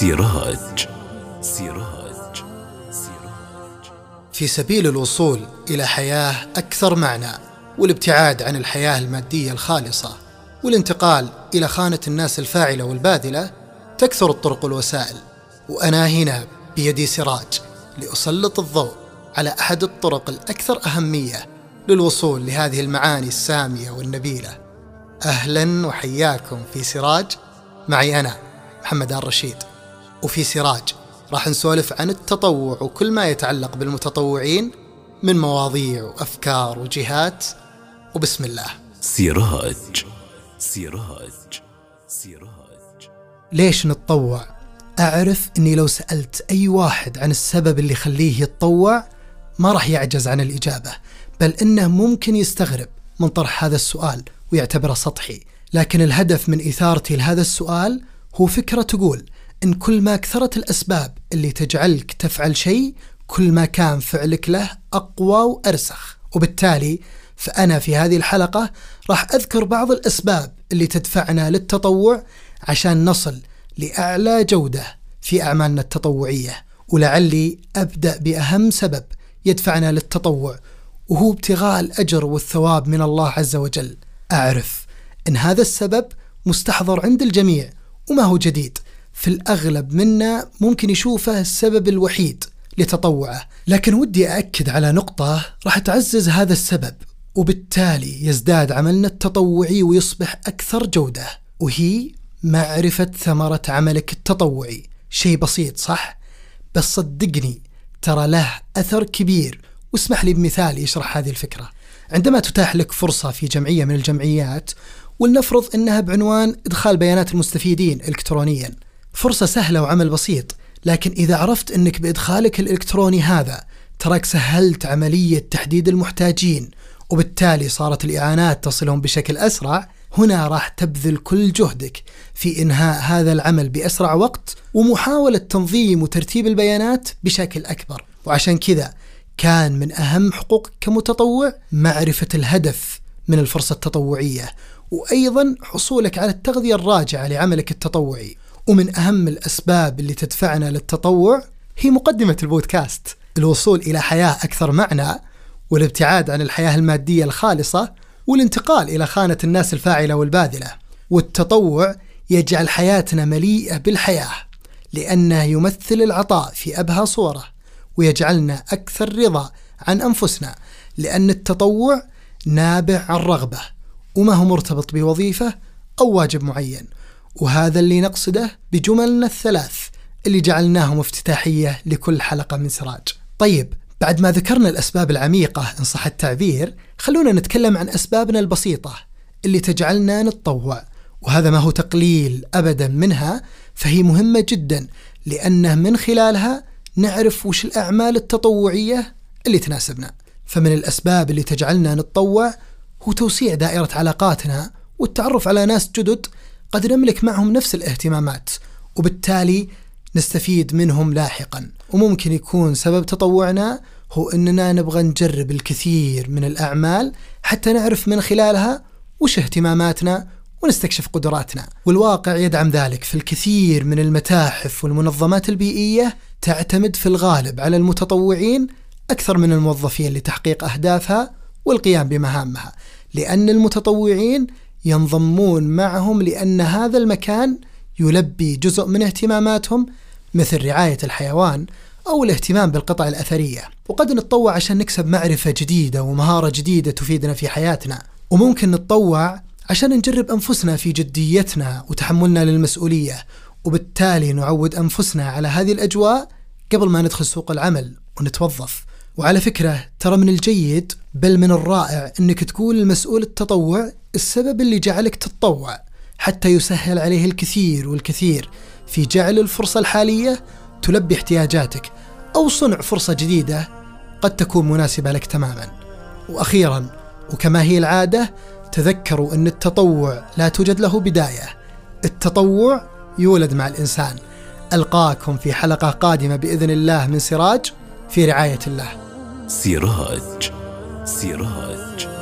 سراج. سراج. سراج. في سبيل الوصول إلى حياة أكثر معنى والابتعاد عن الحياة المادية الخالصة والانتقال إلى خانة الناس الفاعلة والباذلة تكثر الطرق والوسائل. وأنا هنا بيدي سراج لأسلط الضوء على أحد الطرق الأكثر أهمية للوصول لهذه المعاني السامية والنبيلة. أهلا وحياكم في سراج. معي أنا محمد آل رشيد. وفي سراج راح نسولف عن التطوع وكل ما يتعلق بالمتطوعين من مواضيع وأفكار وجهات. وبسم الله. سراج. سراج. سراج. ليش نتطوع؟ أعرف أني لو سألت أي واحد عن السبب اللي يخليه يتطوع ما راح يعجز عن الإجابة بل إنه ممكن يستغرب من طرح هذا السؤال ويعتبره سطحي. لكن الهدف من إثارتي لهذا السؤال هو فكرة تقول إن كل ما كثرت الأسباب اللي تجعلك تفعل شيء كل ما كان فعلك له أقوى وأرسخ. وبالتالي فأنا في هذه الحلقة راح أذكر بعض الأسباب اللي تدفعنا للتطوع عشان نصل لأعلى جودة في أعمالنا التطوعية. ولعلي أبدأ بأهم سبب يدفعنا للتطوع وهو ابتغاء الأجر والثواب من الله عز وجل. أعرف أن هذا السبب مستحضر عند الجميع وما هو جديد. في الأغلب منا ممكن يشوفه السبب الوحيد لتطوعه. لكن ودي أأكد على نقطة راح تعزز هذا السبب وبالتالي يزداد عملنا التطوعي ويصبح أكثر جودة وهي معرفة ثمرة عملك التطوعي. شيء بسيط صح؟ بس صدقني ترى له أثر كبير. واسمح لي بمثال يشرح هذه الفكرة. عندما تتاح لك فرصة في جمعية من الجمعيات ولنفرض أنها بعنوان إدخال بيانات المستفيدين إلكترونيا فرصة سهلة وعمل بسيط لكن إذا عرفت أنك بإدخالك الإلكتروني هذا تراك سهلت عملية تحديد المحتاجين وبالتالي صارت الإعانات تصلهم بشكل أسرع هنا راح تبذل كل جهدك في إنهاء هذا العمل بأسرع وقت ومحاولة تنظيم وترتيب البيانات بشكل أكبر. وعشان كذا كان من أهم حقوقك كمتطوع معرفة الهدف من الفرصة التطوعية وأيضا حصولك على التغذية الراجعة لعملك التطوعي. ومن أهم الأسباب اللي تدفعنا للتطوع هي مقدمة البودكاست الوصول إلى حياة أكثر معنى والابتعاد عن الحياة المادية الخالصة والانتقال إلى خانة الناس الفاعلة والباذلة. والتطوع يجعل حياتنا مليئة بالحياة لأنه يمثل العطاء في أبهى صورة ويجعلنا أكثر رضا عن أنفسنا لأن التطوع نابع عن رغبة وما هو مرتبط بوظيفة أو واجب معين. وهذا اللي نقصده بجملنا الثلاث اللي جعلناهم افتتاحية لكل حلقة من سراج. طيب بعد ما ذكرنا الأسباب العميقة إن صح التعبير خلونا نتكلم عن أسبابنا البسيطة اللي تجعلنا نتطوع. وهذا ما هو تقليل أبدا منها فهي مهمة جدا لأنه من خلالها نعرف وش الأعمال التطوعية اللي تناسبنا. فمن الأسباب اللي تجعلنا نتطوع هو توسيع دائرة علاقاتنا والتعرف على ناس جدد قد نملك معهم نفس الاهتمامات وبالتالي نستفيد منهم لاحقا. وممكن يكون سبب تطوعنا هو أننا نبغى نجرب الكثير من الأعمال حتى نعرف من خلالها وش اهتماماتنا ونستكشف قدراتنا. والواقع يدعم ذلك في الكثير من المتاحف والمنظمات البيئية تعتمد في الغالب على المتطوعين أكثر من الموظفين لتحقيق أهدافها والقيام بمهامها لأن المتطوعين ينضمون معهم لأن هذا المكان يلبي جزء من اهتماماتهم مثل رعاية الحيوان أو الاهتمام بالقطع الأثرية. وقد نتطوع عشان نكسب معرفة جديدة ومهارة جديدة تفيدنا في حياتنا. وممكن نتطوع عشان نجرب أنفسنا في جديتنا وتحملنا للمسؤولية. وبالتالي نعود أنفسنا على هذه الأجواء قبل ما ندخل سوق العمل ونتوظف. وعلى فكرة ترى من الجيد بل من الرائع إنك تقول لمسؤول التطوع السبب اللي جعلك تتطوع حتى يسهل عليه الكثير والكثير في جعل الفرصة الحالية تلبي احتياجاتك أو صنع فرصة جديدة قد تكون مناسبة لك تماما. وأخيرا وكما هي العادة تذكروا إن التطوع لا توجد له بداية. التطوع يولد مع الإنسان. ألقاكم في حلقة قادمة بإذن الله من سراج في رعاية الله. سراج. سراج.